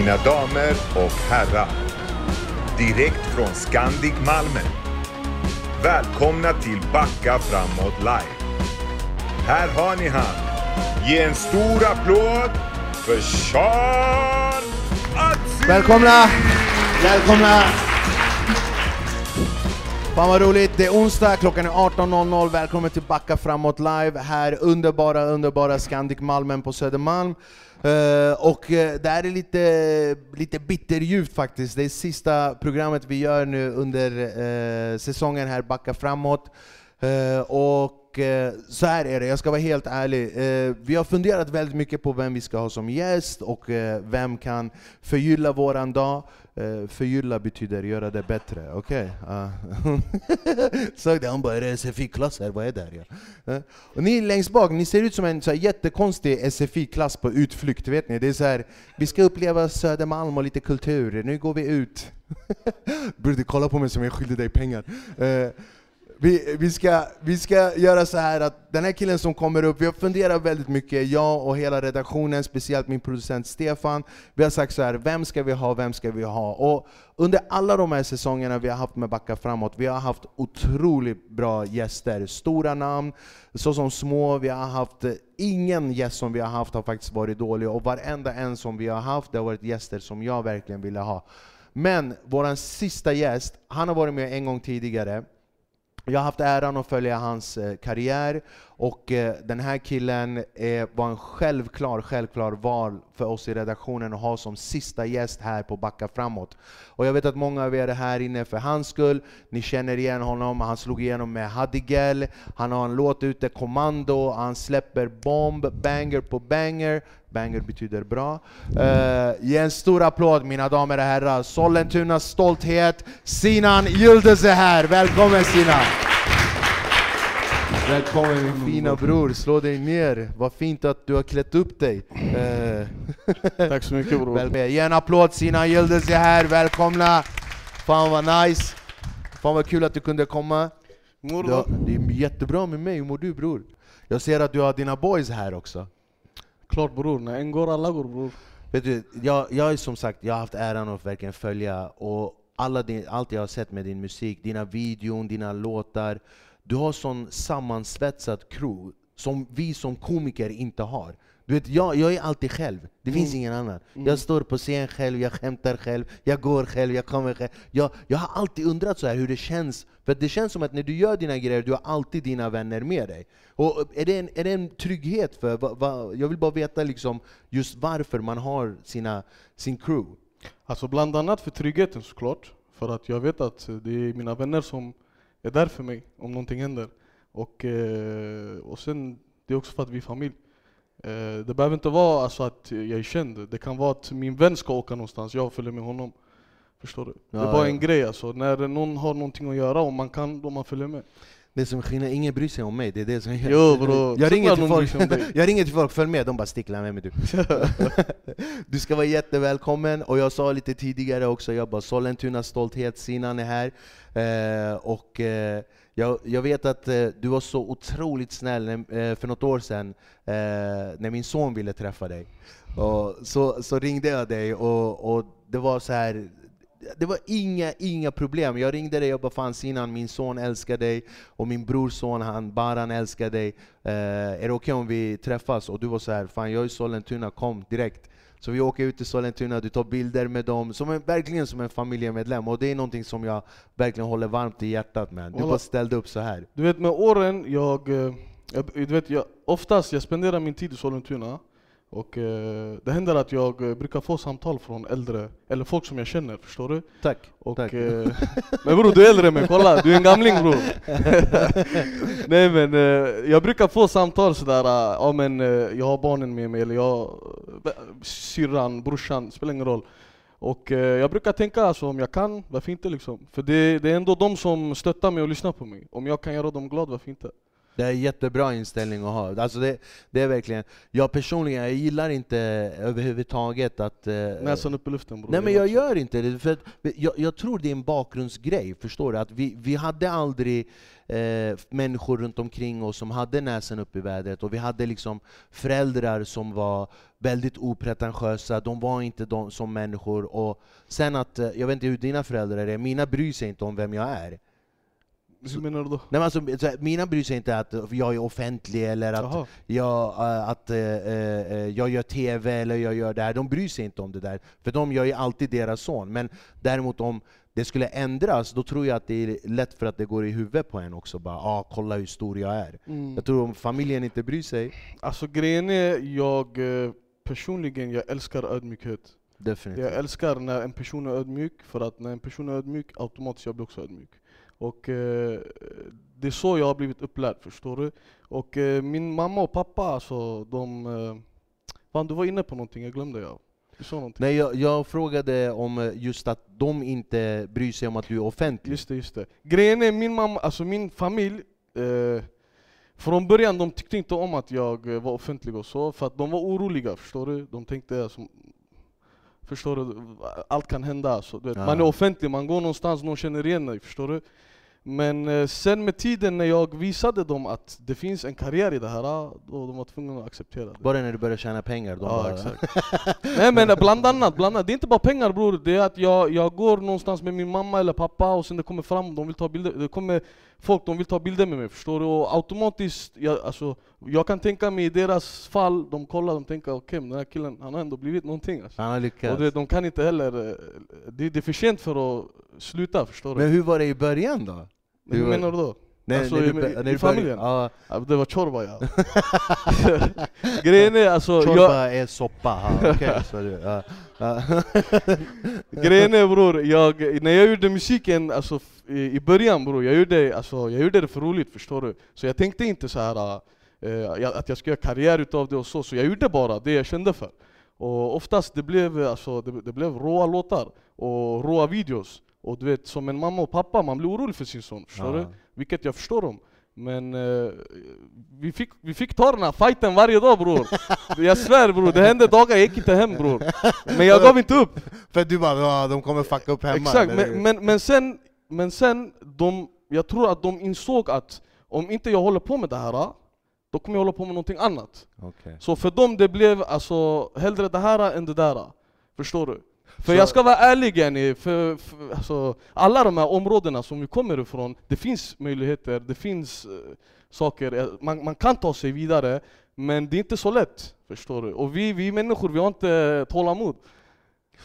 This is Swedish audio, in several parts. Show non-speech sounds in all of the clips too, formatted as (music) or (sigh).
Mina damer och herrar. Direkt från Scandic Malmö. Välkomna till Backa framåt live. Här har ni han. Ge en stor applåd för Sean Atzi! Välkomna! Välkomna! Fan vad roligt, det är onsdag, klockan är 18.00, välkommen till Backa framåt live, här underbara, underbara Scandic Malmen på Södermalm. Uh, och eh, det här är lite, lite bitterljuvt faktiskt, det är sista programmet vi gör nu under uh, säsongen här, Backa framåt. Uh, och så här är det, jag ska vara helt ärlig. Vi har funderat väldigt mycket på vem vi ska ha som gäst och vem kan förgylla våran dag. Uh, förgylla betyder göra det bättre, okej? (laughs) Okay? Uh. Det? Han bara, är det SFI-klass här? Vad är det här? Ja? Uh. Och ni längst bak, ni ser ut som en så här, jättekonstig SFI-klass på utflykt, vet ni? Det är så här, vi ska uppleva Södermalm och lite kultur, nu går vi ut. (laughs) Bror, kolla på mig som jag skyllde dig pengar. Uh, vi, vi, ska, vi ska göra så här att den här killen som kommer upp, vi har funderat väldigt mycket, jag och hela redaktionen, speciellt min producent Stefan. Vi har sagt så här, vem ska vi ha, vem ska vi ha? Och under alla de här säsongerna vi har haft med Backa framåt, vi har haft otroligt bra gäster. Stora namn, såsom små. Vi har haft, eh, ingen gäst som vi har haft har faktiskt varit dålig, och varenda en som vi har haft, det har varit gäster som jag verkligen ville ha. Men vår sista gäst, han har varit med en gång tidigare, jag har haft äran att följa hans eh, karriär, och eh, den här killen eh, var en självklar, självklar val för oss i redaktionen att ha som sista gäst här på Backa framåt. Och jag vet att många av er är här inne för hans skull, ni känner igen honom, han slog igenom med Hadigel, han har en låt ute, Kommando, han släpper bomb, banger på banger, banger betyder bra. Uh, ge en stor applåd mina damer och herrar, Sollentunas stolthet, Sinan Yildiz är här, välkommen Sinan! Välkommen min fina bror, slå dig ner. Vad fint att du har klätt upp dig. Eh, Tack så mycket bror. Ge en applåd, Sina Yildiz är här, välkomna! Fan vad nice! Fan vad kul att du kunde komma. Mår du? Det är jättebra med mig, hur mår du bror? Jag ser att du har dina boys här också. Klart bror, när en går alla går bror. Vet du, jag, jag som sagt, jag har haft äran att verkligen följa och alla din, allt jag har sett med din musik, dina videon, dina låtar du har sån sammansvetsad crew som vi som komiker inte har. Du vet, jag, jag är alltid själv, det finns mm. ingen annan. Mm. Jag står på scen själv, jag skämtar själv, jag går själv, jag kommer själv. Jag, jag har alltid undrat så här hur det känns, för det känns som att när du gör dina grejer, du har alltid dina vänner med dig. Och är, det en, är det en trygghet? för va, va, Jag vill bara veta liksom just varför man har sina, sin crew. Alltså bland annat för tryggheten såklart. För att jag vet att det är mina vänner som är där för mig om någonting händer. Och, eh, och sen, det är också för att vi är familj. Eh, det behöver inte vara alltså att jag är känd, det kan vara att min vän ska åka någonstans, jag följer med honom. Förstår du? Ja, det är bara ja. en grej alltså, när någon har någonting att göra och man kan, då man följer med. Det som skiner, ingen bryr sig om mig, det är det som Jo bro, jag, ringer till folk, (laughs) jag ringer till folk, följ med, de bara sticklar, vem är du? (laughs) du ska vara jättevälkommen, och jag sa lite tidigare också, jag bara Sollentunas stolthet, Sinan är här. Eh, och eh, jag, jag, vet att eh, du var så otroligt snäll eh, för något år sedan, eh, när min son ville träffa dig. Och så, så ringde jag dig, och, och det var så här det var inga, inga problem. Jag ringde dig och bara fan Sinan, min son älskar dig, och min brorson han Baran älskar dig. Eh, är det okej okay om vi träffas? Och du var så här, fan jag är i Sollentuna, kom direkt. Så vi åker ut till Sollentuna, du tar bilder med dem, som en, verkligen som en familjemedlem. Och det är någonting som jag verkligen håller varmt i hjärtat med. Du bara ställde upp så här. Du vet med åren, jag, eh, jag, du vet, jag, oftast jag spenderar min tid i Sollentuna. Och eh, det händer att jag eh, brukar få samtal från äldre, eller folk som jag känner, förstår du? Tack. Och, Tack. Eh, (laughs) men bror, du är äldre mig, kolla! Du är en gamling bror! (laughs) Nej men, eh, jag brukar få samtal sådär, ja ah, men eh, jag har barnen med mig, eller jag, eh, syrran, brorsan, spelar ingen roll. Och jag brukar tänka alltså, om jag kan, varför inte liksom? För det, det är ändå de som stöttar mig och lyssnar på mig. Om jag kan göra dem glada, varför inte? Det är en jättebra inställning att ha. Alltså det, det är verkligen, jag personligen jag gillar inte överhuvudtaget att... eh, Näsan upp i luften bror. Nej men jag gör inte det, för jag, jag tror det är en bakgrundsgrej, förstår du? Att vi, vi hade aldrig eh, människor runt omkring oss som hade näsan upp i vädret, och vi hade liksom föräldrar som var väldigt opretentiösa, de var inte de som människor. Och sen att, eh, jag vet inte hur dina föräldrar är, mina bryr sig inte om vem jag är. Hur menar du då? Nej, alltså, mina bryr sig inte att jag är offentlig eller att Jaha. jag, eh, att, eh, jag gör TV eller jag gör det här. De bryr sig inte om det där, för de gör ju alltid deras son. Men däremot om det skulle ändras, då tror jag att det är lätt för att det går i huvudet på en också. Bara, ah, kolla hur stor jag är. Mm. Jag tror om familjen inte bryr sig, Alltså grejen är, jag personligen, jag älskar ödmjukhet. definitivt. Jag älskar när en person är ödmjuk, för att när en person är ödmjuk, automatiskt jag blir också ödmjuk. Och eh, det är så jag har blivit upplärd, förstår du? Och eh, min mamma och pappa, alltså de... Eh, fan du var inne på någonting, jag glömde jag. Nej, jag, jag frågade om eh, just att de inte bryr sig om att du är offentlig. Just det, just det. Grejen är, min mamma, alltså min familj, eh, från början de tyckte inte om att jag eh, var offentlig och så, för att de var oroliga, förstår du? De tänkte alltså, Förstår du? Allt kan hända alltså. Du vet, Ja. Man är offentlig, man går någonstans, någon känner igen dig, förstår du? Men eh, sen med tiden när jag visade dem att det finns en karriär i det här, ah, då de var tvungna att acceptera det. Bara när du börjar tjäna pengar, Ja, bara... exakt. Nej men bland annat, bland annat, det är inte bara pengar bror, det är att jag, jag går någonstans med min mamma eller pappa och sen det kommer fram, de vill ta bilder, det kommer folk de vill ta bilder med mig förstår du? Och automatiskt, jag, alltså, jag kan tänka mig i deras fall, de kollar, de tänker okej den här killen, han har ändå blivit någonting alltså. Han har lyckats. Och du vet, de kan inte heller, eh, det, det är för sent för att sluta förstår du? Men hur var det i början då? Hur menar du då? När, Alltså, när i- du, i när du familjen? Ja, Det var chorba ja. (laughs) Grejen är alltså, jag, Chorba är soppa, okej. (laughs) så du, ja. (laughs) Grejen är bror, jag, när jag gjorde musiken, alltså, i, i början bror, jag gjorde, alltså, jag gjorde det för roligt förstår du. Så jag tänkte inte så här jag- att jag ska göra karriär utav det och så, så jag gjorde bara det jag kände för. Och oftast det blev, alltså, det, det blev råa låtar och råa videos. Och du vet, som en mamma och pappa, man blir orolig för sin son, förstår Ja. du? Vilket jag förstår dem. Men eh, vi, fick, vi fick ta den här fighten varje dag bror. (laughs) Jag svär bror, det hände dagar jag gick inte hem bror. Men jag gav inte upp. För du bara de kommer fucka upp hemma. Exakt, men, men, men sen, men sen de, jag tror att de insåg att om inte jag håller på med det här, då kommer jag hålla på med någonting annat. Okej. Så för dem det blev alltså hellre det här än det där. Förstår du? För Så- jag ska vara ärlig yani, för, för alltså, alla de här områdena som vi kommer ifrån, det finns möjligheter, det finns eh, saker, eh, man, man kan ta sig vidare, men det är inte så lätt. Förstår du? Och vi, vi människor, vi har inte tålamod.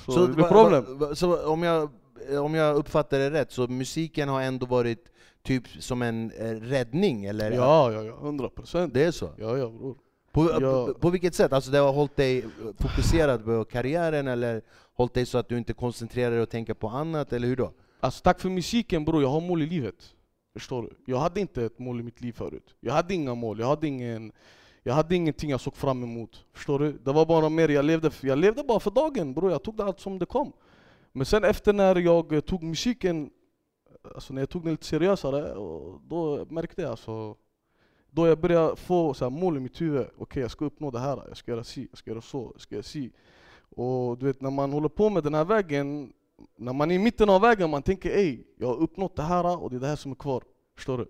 Så, det blir problem. va- va- så om, jag, om jag uppfattar det rätt, så musiken har ändå varit typ som en eh, räddning, eller? Ja, ja, ja, hundra procent. Det är så? Ja, ja bror. På, Ja. på, på vilket sätt? Alltså det har hållit dig eh, fokuserad på karriären, eller hållit dig så att du inte koncentrerar dig och tänker på annat, eller hur då? Alltså tack för musiken bror, jag har mål i livet. Förstår du? Jag hade inte ett mål i mitt liv förut. Jag hade inga mål, jag hade, ingen, jag hade ingenting jag såg fram emot. Förstår du? Det var bara mer, jag levde, jag levde bara för dagen bror, jag tog det allt som det kom. Men sen efter när jag eh, tog musiken, alltså när jag tog det lite seriösare, då märkte jag alltså då jag började få så här mål i mitt huvud, okej jag ska uppnå det här, jag ska göra si, jag ska göra så, jag ska göra si. Och du vet när man håller på med den här vägen, när man är i mitten av vägen, man tänker ej, jag har uppnått det här och det är det här som är kvar. Förstår du?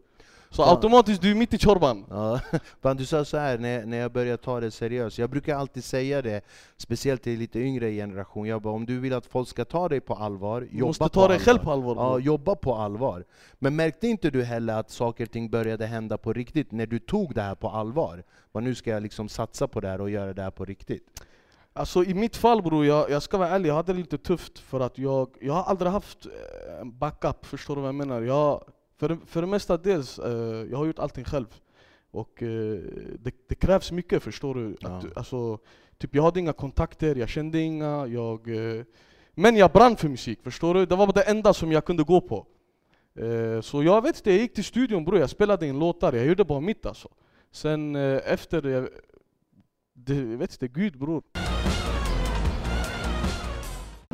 Så Ja. automatiskt, du är mitt i chorban. Ja, (laughs) du sa så här när, när jag började ta det seriöst, jag brukar alltid säga det, speciellt till lite yngre generation, jag bara, om du vill att folk ska ta dig på allvar, Du jobba måste på ta dig allvar. själv på allvar. Ja, jobba på allvar. Men märkte inte du heller att saker och ting började hända på riktigt när du tog det här på allvar? Vad nu ska jag liksom satsa på det här och göra det här på riktigt. Alltså i mitt fall bror, jag, jag ska vara ärlig, jag hade det lite tufft för att jag, jag har aldrig haft eh, backup, förstår du vad jag menar? Jag, för, för det mesta dels, eh, jag har gjort allting själv. Och eh, det, det krävs mycket förstår du. Ja. Att, alltså, typ jag hade inga kontakter, jag kände inga, jag, eh, men jag brann för musik, förstår du? Det var det enda som jag kunde gå på. Eh, så jag vet inte, jag gick till studion bror, jag spelade in låtar, jag gjorde bara mitt alltså. Sen eh, efter, jag, det, vet inte, Gud bror.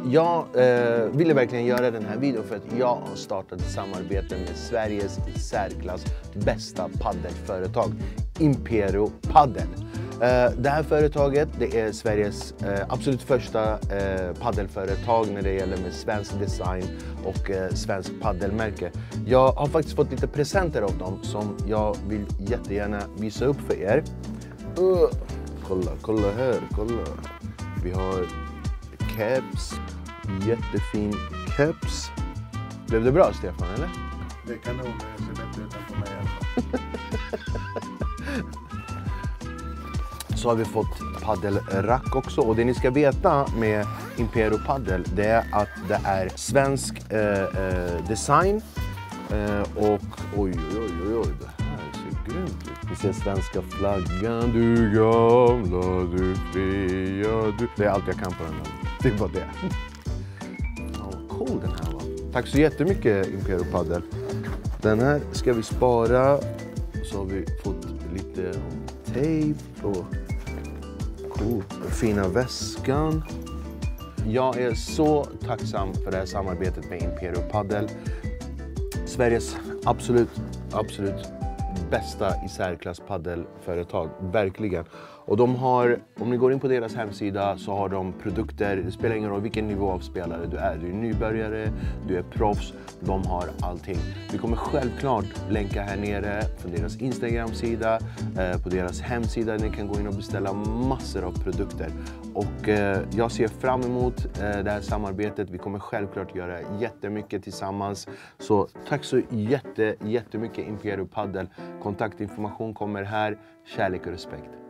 Jag eh, ville verkligen göra den här videon för att jag har startat ett samarbete med Sveriges i särklass bästa paddelföretag, Impero Paddel. Eh, det här företaget det är Sveriges eh, absolut första eh, paddelföretag när det gäller med svensk design och eh, svensk paddelmärke. Jag har faktiskt fått lite presenter av dem som jag vill jättegärna visa upp för er. Uh, kolla, kolla här, kolla. Vi har keps, jättefin keps. Blev det bra Stefan eller? Det är kanon, det ser bättre ut än på mig. (laughs) så har vi fått paddelrack också. Och det ni ska veta med Impero Paddel det är att det är svensk eh, eh, design. Eh, och oj, oj, oj, oj, det här ser grymt ut. Vi ser svenska flaggan, du gamla, du fria, du... Det är allt jag kan på den här. Det var det. Ja, vad cool den här var. Tack så jättemycket Impero Padel. Den här ska vi spara. Så har vi fått lite tejp och cool. Den fina väskan. Jag är så tacksam för det här samarbetet med Impero Padel. Sveriges absolut, absolut bästa i särklass paddelföretag. Verkligen. Och de har, om ni går in på deras hemsida så har de produkter, det spelar ingen roll vilken nivå av spelare du är. Du är nybörjare, du är proffs, de har allting. Vi kommer självklart länka här nere från deras Instagram-sida, eh, på deras hemsida. Ni kan gå in och beställa massor av produkter. Och eh, jag ser fram emot eh, det här samarbetet. Vi kommer självklart göra jättemycket tillsammans. Så tack så jätte, jättemycket Imperio Paddel. Kontaktinformation kommer här. Kärlek och respekt.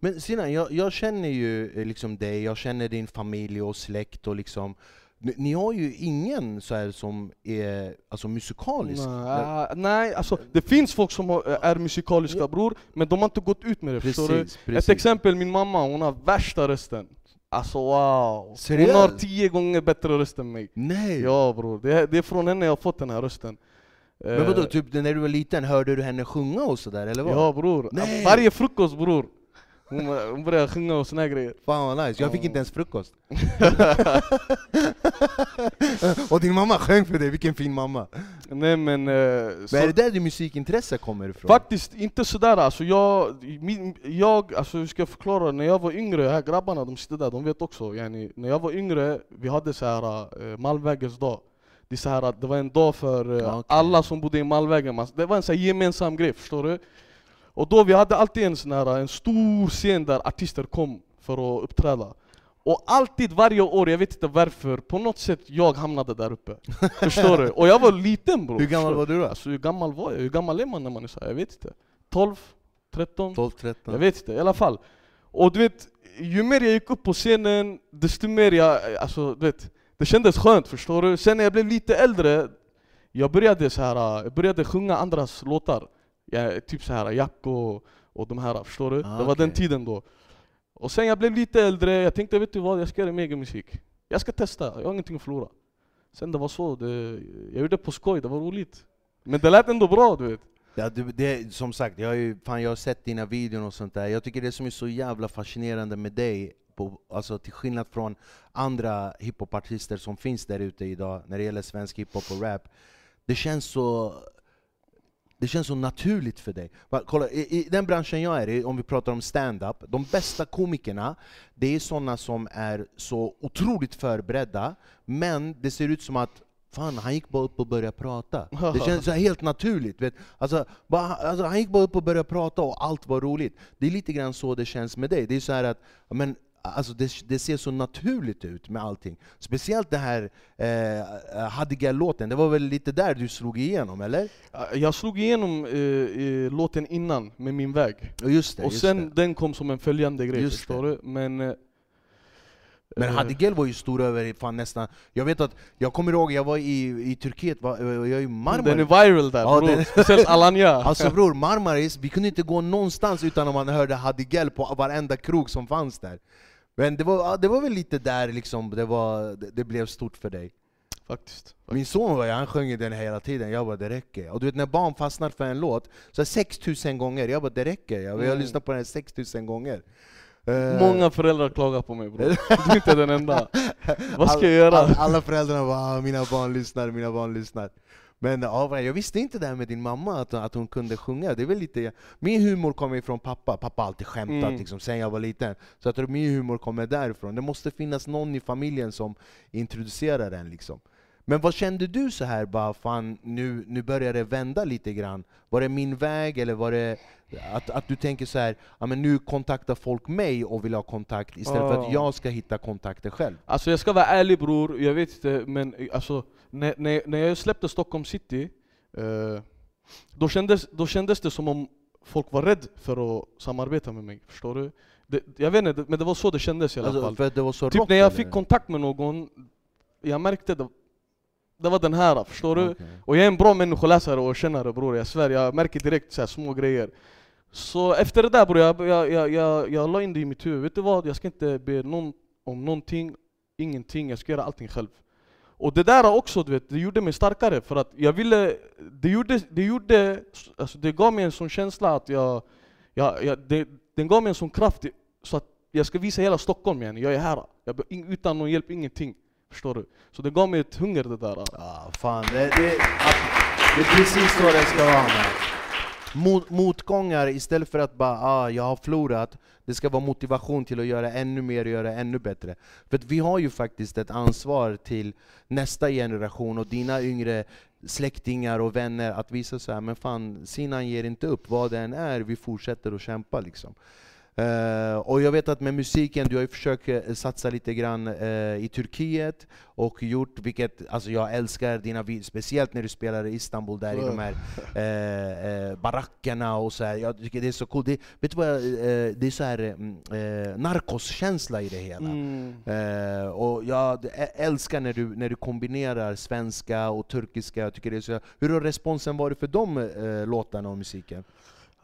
Men Sinan, jag, jag känner ju eh, liksom dig, jag känner din familj och släkt och liksom ni, ni har ju ingen så här som är alltså, musikalisk. Nej, nej, alltså det finns folk som har, är musikaliska bror, men de har inte gått ut med det. förstår du? Precis, precis. Ett exempel, min mamma, hon har värsta rösten. Alltså wow! Seriöst? Hon har tio gånger bättre röst än mig. Nej! Ja bror, det är, det är från henne jag har fått den här rösten. Men vadå, Eh, typ när du var liten, hörde du henne sjunga och sådär eller vad? Ja bror, Nej. varje frukost bror. Hon, hon börjar sjunga och såna här grejer. Fan vad nice, jag fick inte ens frukost. (laughs) och din mamma sjöng för dig, vilken fin mamma. Nej men... eh, Men är det där ditt musikintresse kommer ifrån? Faktiskt inte sådär alltså, jag, min, jag, alltså hur ska jag förklara? När jag var yngre, här grabbarna de sitter där, de vet också yani, När jag var yngre, vi hade så här uh, Malmvägens dag det, är så här, att det var en dag för eh, okej. alla som bodde i Malmvägen, det var en så gemensam grej, förstår du? Och då vi hade alltid en sån här, en stor scen där artister kom för att uppträda och alltid varje år, jag vet inte varför, på något sätt jag hamnade där uppe. (laughs) Förstår du? Och jag var liten bror. Hur gammal var du då? Alltså hur gammal var jag? Hur gammal är man när man är så här? Jag vet inte. 12? 13? 12, 13? Jag vet inte, i alla fall. Och du vet, ju mer jag gick upp på scenen, desto mer jag, alltså du vet, det kändes skönt förstår du. Sen när jag blev lite äldre, jag började så här, jag började sjunga andras låtar. Jag, typ så här Jack och, och de här, förstår du? Ah, det var den okej. tiden då. Och sen jag blev lite äldre, jag tänkte vet du vad, jag ska göra min egen musik. Jag ska testa, jag har ingenting att förlora. Sen det var så, det, jag gjorde det på skoj, det var roligt. Men det lät ändå bra du vet. Ja, det, det, som sagt, jag har, ju, fan, jag har sett dina videon och sånt där. Jag tycker det som är så jävla fascinerande med dig, på, alltså till skillnad från andra hiphopartister som finns där ute idag, när det gäller svensk hiphop och rap. Det känns så det känns så naturligt för dig. Kolla, i, I den branschen jag är i, om vi pratar om stand-up, de bästa komikerna, det är sådana som är så otroligt förberedda, men det ser ut som att Fan, han gick bara upp och började prata. Det känns så helt naturligt. Vet? Alltså, bara, alltså, han gick bara upp och började prata och allt var roligt. Det är lite grann så det känns med dig. Det är så här att, men, alltså, det, det ser så naturligt ut med allting. Speciellt den här eh, Hadigal-låten, det var väl lite där du slog igenom, eller? Jag slog igenom eh, eh, låten innan med Min väg. Just det, Och just sen det. den kom som en följande grej, Just förstår du? Men... eh, Men eh, Hadigel var ju stor över fan nästan... Jag vet att, jag kommer ihåg, jag var i, i Turkiet, var, jag är i Marmaris. Den är viral där Ja, bror, den- speciellt Alanya. (laughs) Alltså bror, Marmaris, vi kunde inte gå någonstans utan att man hörde Hadigel på varenda krog som fanns där. Men det var, det var väl lite där liksom det, var, det, det blev stort för dig? Faktiskt. Min son var han sjöng den hela tiden, jag bara det räcker. Och du vet när barn fastnar för en låt, så 6000 gånger, jag bara det räcker. Jag, jag har Mm. lyssnat på den 6000 gånger. Eh, Många föräldrar klagar på mig bror. (laughs) Du är inte den enda. Vad ska jag göra? All, alla föräldrarna bara "Ah, mina barn lyssnar, mina barn lyssnar. Men ja, jag visste inte det här med din mamma, att, att hon kunde sjunga. Det är lite, min humor kommer ifrån pappa, pappa har alltid skämtat Mm. liksom, sen jag var liten. Så jag tror min humor kommer därifrån. Det måste finnas någon i familjen som introducerar den liksom. Men vad kände du så här bara, fan nu, nu börjar det vända lite grann? Var det min väg, eller var det att, att du tänker så här, ja, men nu kontaktar folk mig och vill ha kontakt, istället för att Ja. jag ska hitta kontakter själv? Alltså jag ska vara ärlig bror, jag vet inte men alltså när, när, när jag släppte Stockholm city eh, då, kändes, då kändes det som om folk var rädda för att samarbeta med mig, förstår du? Det, jag vet inte, men det var så det kändes i alla Alltså, fall. Typ rock, när jag eller? fick kontakt med någon, jag märkte det, det var den här, förstår du? Okej. Och jag är en bra människoläsare och kännare bror, jag svär, jag märker direkt så små grejer Så efter det där bror, jag, jag, jag, jag, jag la in det i mitt huvud, vet du vad? Jag ska inte be någon om någonting, ingenting, jag ska göra allting själv och det där också, du vet, det gjorde mig starkare för att jag ville, det gjorde, det gjorde, alltså det gav mig en sån känsla att jag, jag, jag det, den gav mig en sån kraft så att jag ska visa hela Stockholm igen, jag är här, jag, utan någon hjälp, ingenting. Förstår du? Så det gav mig ett hunger det där. Ah, fan, det, det, det är precis så det ska vara. Mot, motgångar, istället för att bara ah, jag har förlorat, det ska vara motivation till att göra ännu mer och göra ännu bättre. För att vi har ju faktiskt ett ansvar till nästa generation och dina yngre släktingar och vänner att visa så här, men fan, Sinan ger inte upp, vad det än är, vi fortsätter att kämpa liksom. Eh, och jag vet att med musiken, du har ju försökt eh, satsa lite grann eh, i Turkiet, och gjort, vilket alltså jag älskar dina videor, speciellt när du spelar i Istanbul där i de här (laughs) eh, barackerna och så här. jag tycker det är så coolt. Det, vet du vad, det är så här mm, eh, narkoskänsla i det hela. Mm. Och jag älskar när du, när du kombinerar svenska och turkiska, jag tycker det är så, hur har responsen varit för de låtarna och musiken?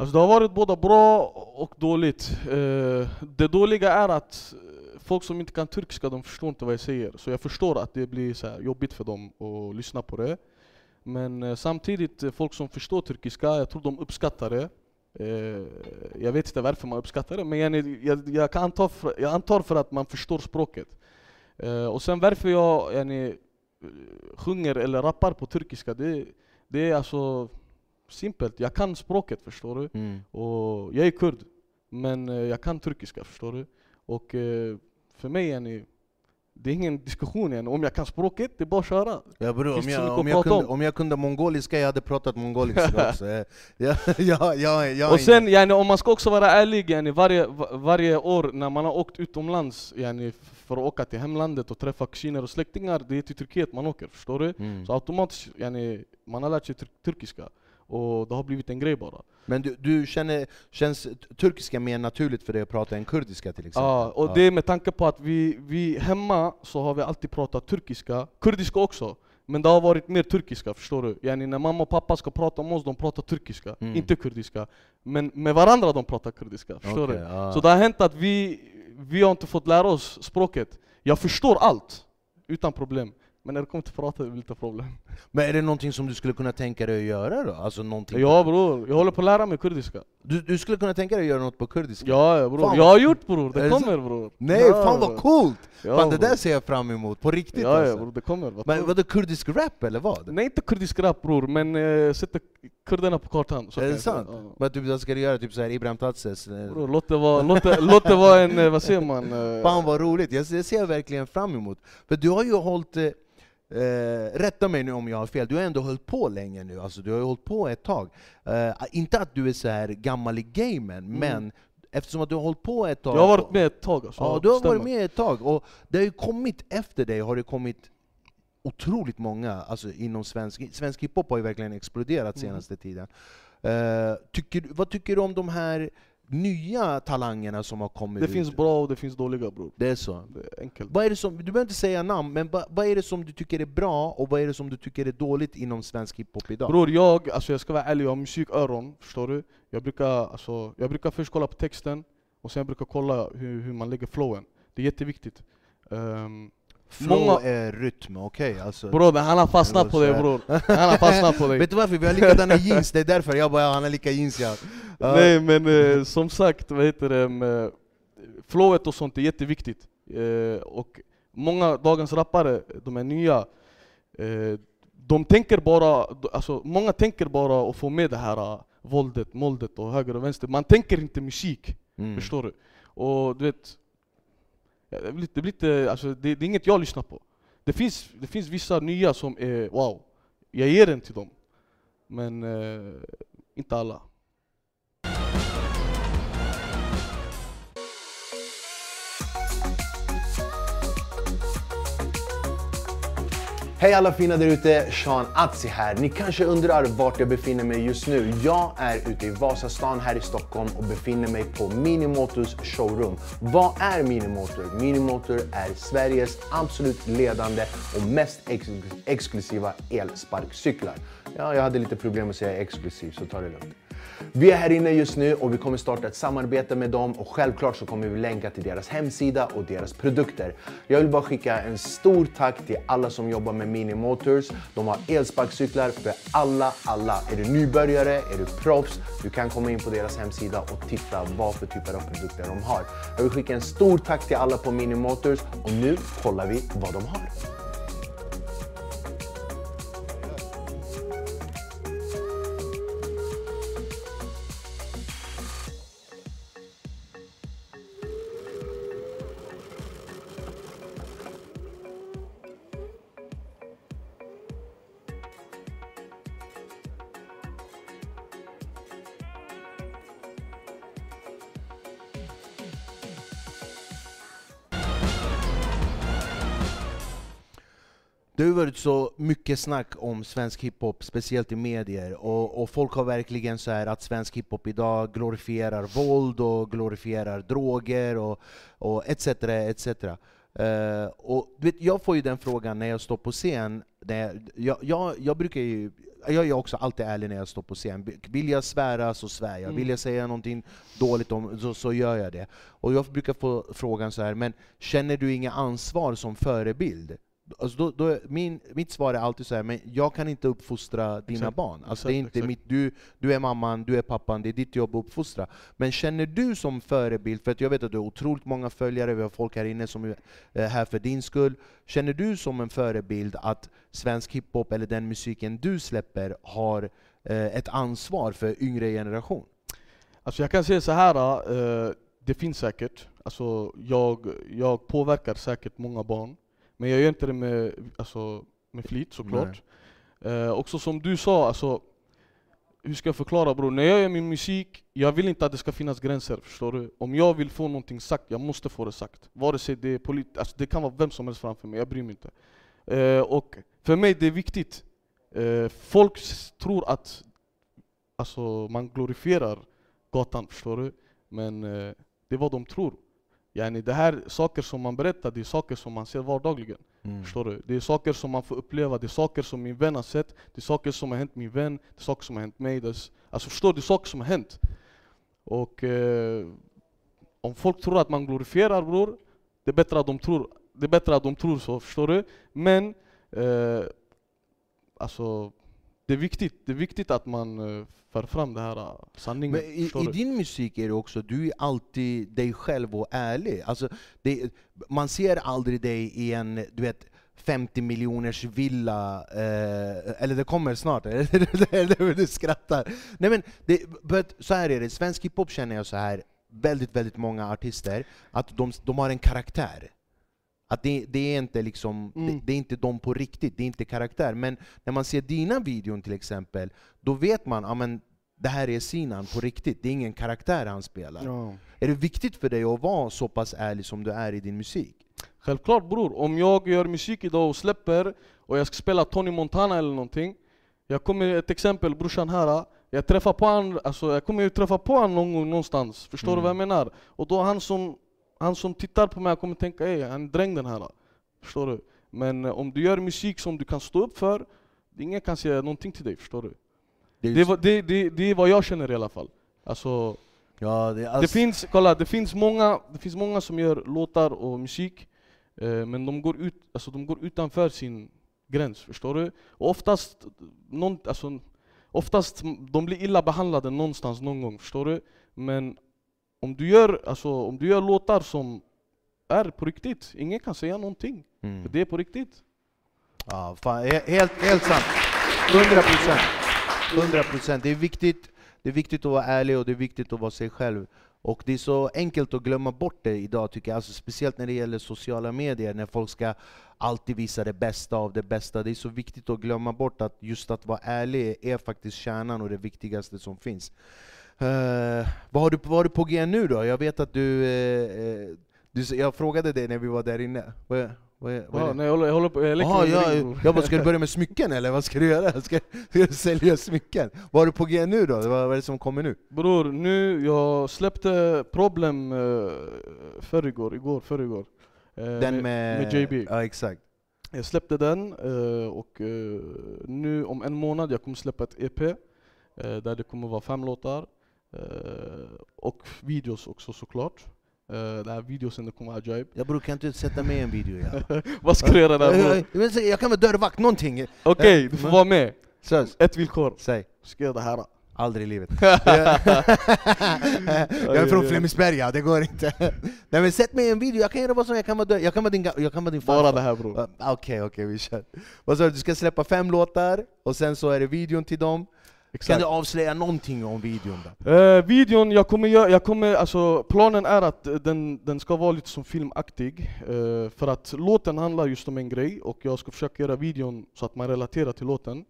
Alltså det har varit både bra och dåligt. Eh, det dåliga är att eh, folk som inte kan turkiska, de förstår inte vad jag säger. Så jag förstår att det blir så här jobbigt för dem att lyssna på det. Men eh, samtidigt, eh, folk som förstår turkiska, jag tror de uppskattar det. Eh, jag vet inte varför man uppskattar det, men jag, jag, jag, kan anta för, jag antar för att man förstår språket. Eh, och sen varför jag jag eh, sjunger eller rappar på turkiska, det, det är alltså simpelt. Jag kan språket, förstår du? Mm. Och jag är kurd, men eh, jag kan turkiska, förstår du? Och eh, för mig yani, det är ingen diskussion yani. Om jag kan språket, det är bara att köra. Ja, bro, om, jag, om, jag kunde, om? om jag kunde mongoliska, jag hade pratat mongoliska (laughs) också. Eh, Ja, (laughs) ja, ja, ja, och sen yani, om man ska också vara ärlig, yani, varje, va- varje år när man har åkt utomlands yani, för att åka till hemlandet och träffa kusiner och släktingar, det är till Turkiet man åker, förstår du? Mm. Så automatiskt, yani, man har lärt sig tur- turkiska. Och det har blivit en grej bara. Men du, du känner, känns turkiska mer naturligt för dig att prata än kurdiska till exempel? Ja, och det är med tanke på att vi, vi hemma så har vi alltid pratat turkiska, kurdiska också. Men det har varit mer turkiska, förstår du? Yani när mamma och pappa ska prata om oss, de pratar turkiska, Mm. inte kurdiska. Men med varandra de pratar kurdiska, förstår Okej, du? ja. Så det har hänt att vi, vi har inte fått lära oss språket. Jag förstår allt, utan problem. Men när det kommer till prata är det lite problem. Men är det någonting som du skulle kunna tänka dig att göra då? Alltså någonting Ja bror, jag håller på att lära mig kurdiska. du, du skulle kunna tänka dig att göra något på kurdiska? Ja ja, bror, Fan, jag har gjort bror, det kommer bror. Nej, ja, fan vad coolt! Ja, fan det där ser jag fram emot, på riktigt Ja ja alltså. bror, det kommer. Vad Men vadå, kurdisk rap eller vad? Nej inte kurdisk rap bror, men eh, sätter kurderna på kartan. Så är det sant? Ja. Men typ, vad ska du göra typ såhär Ibrahim Tatses? eh, Bror, låt det vara, låt det, låt det vara en, eh, vad säger man? eh, Fan vad roligt, jag ser, jag ser verkligen fram emot. För du har ju hållit, eh, rätta mig nu om jag har fel, du har ändå hållit på länge nu, alltså du har hållit på ett tag. Eh, inte att du är så här gammal i gamen, men eftersom att du har hållit på ett tag. Mm. Jag har varit med ett tag alltså. Ja, du har stämmer. varit med ett tag, och det har ju kommit efter dig, har det kommit otroligt många alltså inom svensk, svensk hiphop har ju verkligen exploderat Mm. senaste tiden. Eh, tycker, vad tycker du om de här nya talangerna som har kommit Det ut? finns bra och det finns dåliga bror. Det är så? Det är enkelt. Vad är det som, du behöver inte säga namn, men vad, vad är det som du tycker är bra och vad är det som du tycker är dåligt inom svensk hiphop idag? Bror jag, alltså jag ska vara ärlig, jag har musiköron, förstår du? Jag brukar, alltså, jag brukar först kolla på texten, och sen brukar jag kolla hur, hur man lägger flowen. Det är jätteviktigt. Ehm, Flow Många- är rytm, okej? Alltså. Bror han har fastnat på dig bror. Han har fastnat på dig. Vet du varför? Vi har likadana jeans, det är därför jag bara, han har lika jeans ja. Ja. Nej men eh, som sagt, vad heter det, eh, flowet och sånt är jätteviktigt. Eh, och många dagens rappare, de är nya, eh, de tänker bara, alltså många tänker bara att få med det här eh, våldet, moldet och höger och vänster. Man tänker inte musik, Mm. förstår du? Och du vet, Eh, det blir det, blir inte, alltså, det, det är inget jag lyssnar på. Det finns, det finns vissa nya som är wow, jag ger den till dem. Men eh, inte alla. Hej alla fina där ute, Sean Atzi här. Ni kanske undrar vart jag befinner mig just nu. Jag är ute i Vasastan här i Stockholm och befinner mig på Minimotors showroom. Vad är Minimotor? Minimotor är Sveriges absolut ledande och mest ex exklusiva elsparkcyklar. Ja, jag hade lite problem att säga exklusiv, så ta det lugnt. Vi är här inne just nu och vi kommer starta ett samarbete med dem och självklart så kommer vi länka till deras hemsida och deras produkter. Jag vill bara skicka en stor tack till alla som jobbar med Mini Motors. De har elsparkcyklar för alla, alla. Är du nybörjare, är du proffs, du kan komma in på deras hemsida och titta vad för typer av produkter de har. Jag vill skicka en stor tack till alla på Mini Motors och nu kollar vi vad de har. Varit så mycket snack om svensk hiphop, speciellt i medier, och, och folk har verkligen så här att svensk hiphop idag glorifierar våld och glorifierar droger och, och etc. etc. Eh, och vet, jag får ju den frågan när jag står på scen, när jag, jag, jag, jag brukar ju jag är också alltid ärlig när jag står på scen. Vill jag svära så svär jag. Vill jag säga någonting dåligt om så, så gör jag det. Och jag brukar få frågan så här, men känner du inga ansvar som förebild? Alltså då, då, min, mitt svar är alltid så här, men jag kan inte uppfostra dina Exakt. barn. Alltså Exakt, det är inte exakt. mitt, du, du är mamman, du är pappan, det är ditt jobb att uppfostra. Men känner du som förebild, för att jag vet att du har otroligt många följare, vi har folk här inne som är här för din skull. Känner du som en förebild att svensk hiphop, eller den musiken du släpper, har eh, ett ansvar för yngre generation? Alltså jag kan säga så här, eh, det finns säkert. Alltså jag, jag påverkar säkert många barn. Men jag gör inte det med, alltså, med flit såklart. Eh, också som du sa, alltså, hur ska jag förklara bror? När jag gör min musik, jag vill inte att det ska finnas gränser. Förstår du? Om jag vill få någonting sagt, jag måste få det sagt. Vare sig det är polit alltså, det kan vara vem som helst framför mig, jag bryr mig inte. Eh, och för mig det är viktigt. Eh, folk tror att alltså, man glorifierar gatan, förstår du? Men eh, det är vad de tror. Yani, det här saker som man berättar, det är saker som man ser vardagligen. Mm. Förstår du? Det är saker som man får uppleva, det är saker som min vän har sett, det är saker som har hänt min vän, det är saker som har hänt mig. Det är, alltså förstår du? Det är saker som har hänt. Och eh, om folk tror att man glorifierar bror, det är bättre att de tror, det är bättre att de tror så, förstår du? Men eh, alltså, det är viktigt, det är viktigt att man eh, för fram det här eh, sanningen. Men i, i din musik är det också, du är alltid dig själv och ärlig. Alltså, det, man ser aldrig dig i en, du vet, 50 miljoners villa, eh, eller det kommer snart, (laughs) eller du skrattar. Nej men, det, but, så här är det, svensk hiphop känner jag så här, väldigt, väldigt många artister, att de, de har en karaktär. Att det, det är inte liksom, Mm. det, det är inte de på riktigt, det är inte karaktär. Men när man ser dina videon till exempel, då vet man, ja men det här är Sinan på riktigt, det är ingen karaktär han spelar. Ja. Är det viktigt för dig att vara så pass ärlig som du är i din musik? Självklart bror, om jag gör musik idag och släpper och jag ska spela Tony Montana eller någonting Jag kommer, ett exempel brorsan här Jag träffar på han, alltså jag kommer ju träffa på han någon gång någonstans Förstår du vad jag menar? Och då han som, han som tittar på mig kommer tänka ey, han är dräng den här Förstår du? Men eh, om du gör musik som du kan stå upp för Ingen kan säga någonting till dig, förstår du? Det är, Det det, det, är vad jag känner i alla fall Alltså ja, det, det finns, kolla, det finns, många, det finns många som gör låtar och musik Eh, men de går, ut, alltså, de går utanför sin gräns, förstår du? Och oftast, någon, alltså, oftast de blir illa behandlade någonstans någon gång, förstår du? Men om du gör, alltså, om du gör låtar som är på riktigt, ingen kan säga någonting. Mm. För det är på riktigt. Ja, fan, he- helt, helt sant. 100 procent. 100 procent. Det är viktigt. Det är viktigt att vara ärlig och det är viktigt att vara sig själv. Och det är så enkelt att glömma bort det idag tycker jag, alltså, speciellt när det gäller sociala medier, när folk ska alltid visa det bästa av det bästa. Det är så viktigt att glömma bort att just att vara ärlig är faktiskt kärnan och det viktigaste som finns. Eh, vad, har du, vad har du på G nu då? Jag vet att du, eh, du... Jag frågade dig när vi var där inne. Vad, vad, vad är Ja, nej, jag, håller, jag håller på, med jag, jag bara, ska du börja med smycken eller vad ska du göra? Ska, (laughs) ska du sälja smycken? Vad har du på G nu då? Vad, vad är det som kommer nu? Bror, nu, jag släppte Problem uh, förrgår, igår, förrgår. Eh, Den med, med JB. Ja, exakt. Jag släppte den eh, och eh, nu om en månad jag kommer släppa ett EP där det kommer vara fem låtar och videos också såklart. Uh, den här videosen det kommer vara ajaib. Jag brukar inte sätta med i en video. Ja. (laughs) Vad ska du göra där bror? jag, jag, kan vara dörrvakt, någonting. Okej, du får vara med. Sös, Ett villkor. säg. Du ska göra det här. Aldrig i livet. (laughs) jag är från Flemingsberga, det går inte. (laughs) Nej men sätt mig i en video, jag kan göra vad som jag kan vara dörr, jag kan vara din, jag kan vara din Bara farfar. det här bror. Okej, okej, vi kör. Vad sa du, du ska släppa fem låtar, och sen så är det videon till dem. Kan Exakt. du avslöja någonting om videon då? Eh, videon, jag kommer jag kommer, alltså planen är att den, den ska vara lite som filmaktig. eh, för att låten handlar just om en grej och jag ska försöka göra videon så att man relaterar till låten.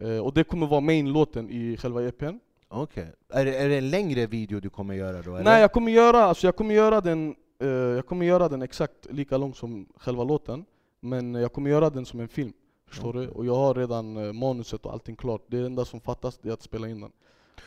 Eh, och det kommer vara main-låten i själva EPn. Okej. Är, det, är det en längre video du kommer göra då? Eller? Nej, jag kommer göra, alltså jag kommer göra den, eh, jag kommer göra den exakt lika lång som själva låten. Men jag kommer göra den som en film. Förstår du? Och jag har redan eh, manuset och allting klart. Det enda som fattas är att spela in den.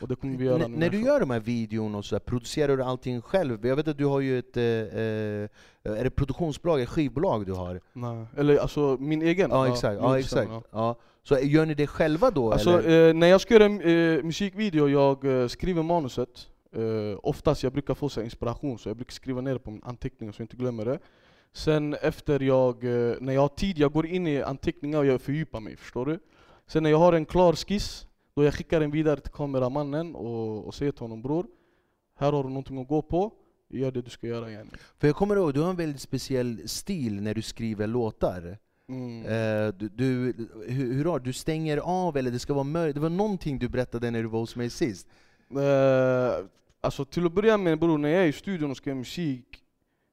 Och det kommer vi göra N- när du gör de här videon och så där, producerar du allting själv? Jag vet att du har ju ett, eh, eh, är det produktionsbolag, ett skivbolag du har? Nej, eller alltså min egen. Ja exakt, ja, exakt. stämma, Ja. Så gör ni det själva då? Alltså eh, när jag ska göra eh, musikvideo, jag eh, skriver manuset. Eh, oftast jag brukar få så inspiration, så jag brukar skriva ner det på min anteckningar så jag inte glömmer det. Sen efter jag, eh, när jag har tid, jag går in i anteckningar och jag fördjupar mig, förstår du? Sen när jag har en klar skiss, då jag skickar den vidare till kameramannen och, och säger till honom bror, här har du någonting att gå på, gör det du ska göra igen. För jag kommer ihåg, du har en väldigt speciell stil när du skriver låtar. Mm. Eh, du, du, hur, hur har du stänger av eller det ska vara mörkt? Det var någonting du berättade när du var hos mig sist. Eh, alltså till att börja med bror, när jag är i studion och göra musik,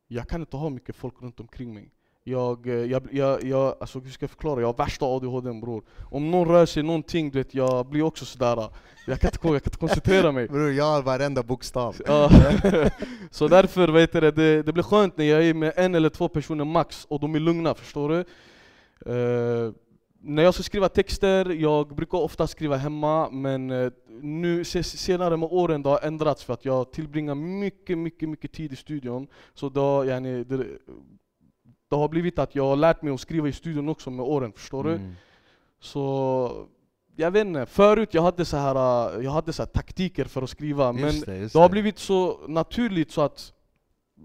jag kan inte ha mycket folk runt omkring mig. Jag, eh, jag, jag, jag alltså hur ska jag förklara? Jag har värsta ADHD bror. Om någon rör sig någonting, du vet, jag blir också sådär, jag kan inte, jag kan inte koncentrera mig. (laughs) Bror, jag har varenda bokstav. Ja. (laughs) så därför, vet du, det, det, blir skönt när jag är med en eller två personer max, och de är lugna, förstår du? Eh, när jag ska skriva texter, jag brukar ofta skriva hemma, men eh, nu se- senare med åren det har ändrats för att jag tillbringar mycket, mycket, mycket tid i studion. Så då, yani, det, det har blivit att jag har lärt mig att skriva i studion också med åren, förstår du? Mm. Så jag vet inte, förut jag hade så här, eh, jag hade så här taktiker för att skriva, men Just det, just det har det. blivit så naturligt så att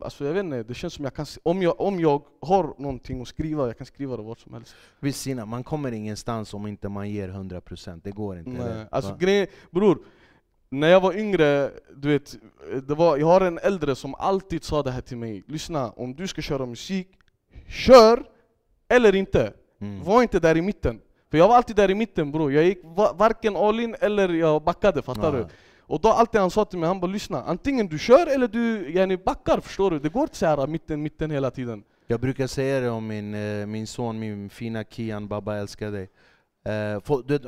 Alltså jag vet inte, det känns som jag kan, om jag, om jag har någonting att skriva, jag kan skriva det vart som helst. Visst Sina, man kommer ingenstans om inte man ger 100%, det går inte. Nej. eller? Alltså grejen, bror, när jag var yngre, du vet, det var, jag har en äldre som alltid sa det här till mig. Lyssna, om du ska köra musik, kör eller inte. Mm. Var inte där i mitten. För jag var alltid där i mitten bror, jag gick va- varken all in eller jag backade, fattar Ja. du? Och då alltid han sa till mig, han bara lyssna, antingen du kör eller du yani, backar, förstår du? Det går inte såhär mitten, mitten hela tiden. Jag brukar säga det om min, eh, min son, min fina Kian, Baba älskar dig. Eh, du,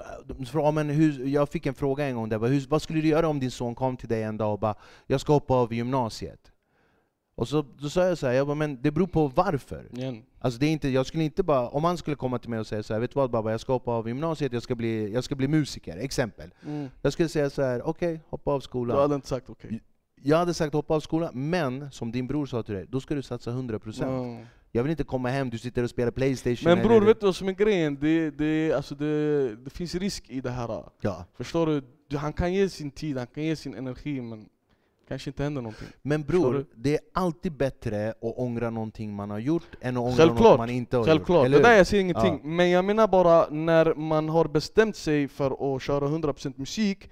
men hur, jag fick en fråga en gång, där, hur, vad skulle du göra om din son kom till dig en dag och bara ”jag ska hoppa av gymnasiet”? Och så, då sa jag så här, jag bara, men det beror på varför. Igen. Alltså det är inte, jag skulle inte bara, om han skulle komma till mig och säga så här, ”vet du vad Baba, jag ska hoppa av gymnasiet, jag ska bli, jag ska bli musiker”, exempel. Mm. Jag skulle säga så här, okej, hoppa av Du skolan. hade inte sagt okej. Jag hade sagt hoppa av skolan, men som din bror sa till dig, då ska du satsa 100%. Mm. Jag vill inte komma hem, du sitter och spelar Playstation Men bror, eller- vet du vad som är grejen? Det, det, alltså det, det finns risk i det här. Ja. Förstår du? du? Han kan ge sin tid, han kan ge sin energi, men kanske inte händer någonting. Men bror, det är alltid bättre att ångra någonting man har gjort än att ångra Självklart, något man inte har Självklart, gjort. Eller det där jag säger ingenting. Men jag menar bara när man har bestämt sig för att köra 100% musik,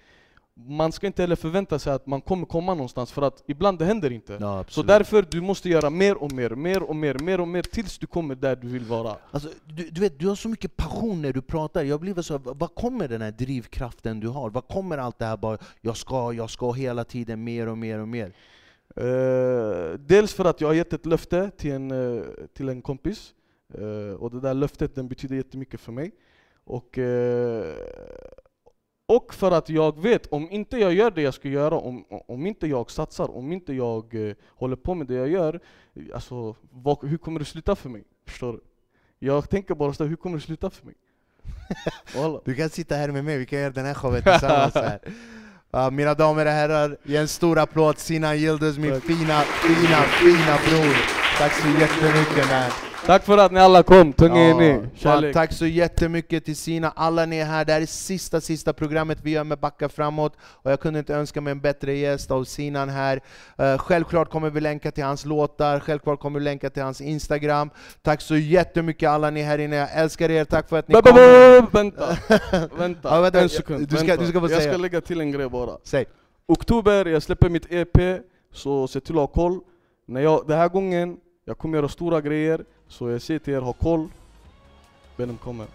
man ska inte heller förvänta sig att man kommer komma någonstans för att ibland det händer inte. Ja, Så därför du måste göra mer och mer, mer och mer, mer och mer tills du kommer där du vill vara. Alltså, du, du vet, du har så mycket passion när du pratar. Jag blir så, var kommer den här drivkraften du har? Var kommer allt det här bara, jag ska, jag ska hela tiden mer och mer och mer? Eh, dels för att jag har gett ett löfte till en, eh, till en kompis, Eh, och det där löftet den betyder jättemycket för mig. Och, och för att jag vet, om inte jag gör det jag ska göra, om, om inte jag satsar, om inte jag eh, håller på med det jag gör, alltså, vad, hur kommer det sluta för mig? Förstår du? Jag tänker bara så hur kommer det sluta för mig? (laughs) Du kan sitta här med mig, vi kan göra den här showen tillsammans här. (laughs) Ja, mina damer och herrar, ge en stor applåd Sinan Yildiz, min Tack. fina, fina, fina bror. Tack så jättemycket man. Tack för att ni alla kom, tunga Ja, ni. Kärlek. tack så jättemycket till Sina, alla ni är här. Det här är sista, sista programmet vi gör med Backa framåt. Och jag kunde inte önska mig en bättre gäst av Sinan här. Eh, självklart kommer vi länka till hans låtar, självklart kommer vi länka till hans Instagram. Tack så jättemycket alla ni här inne, jag älskar er, tack för att ni ba, (laughs) Vänta, vänta, Ja, vänta, en sekund. du ska- du ska få jag säga. ska lägga till en grej bara. Säg. Oktober, jag släpper mitt EP, så se till att ha koll. När jag, den här gången, jag kommer göra stora grejer, så jag säger till er, ha koll. Benim kommer.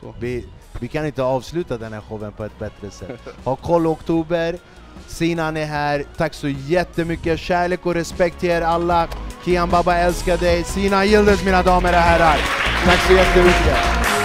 Så. Vi, vi kan inte avsluta den här showen på ett bättre sätt. Ha koll oktober, Sinan är här, tack så jättemycket, kärlek och respekt till er alla. Kian Baba älskar dig, Sinan Yildiz mina damer och herrar. Tack så jättemycket.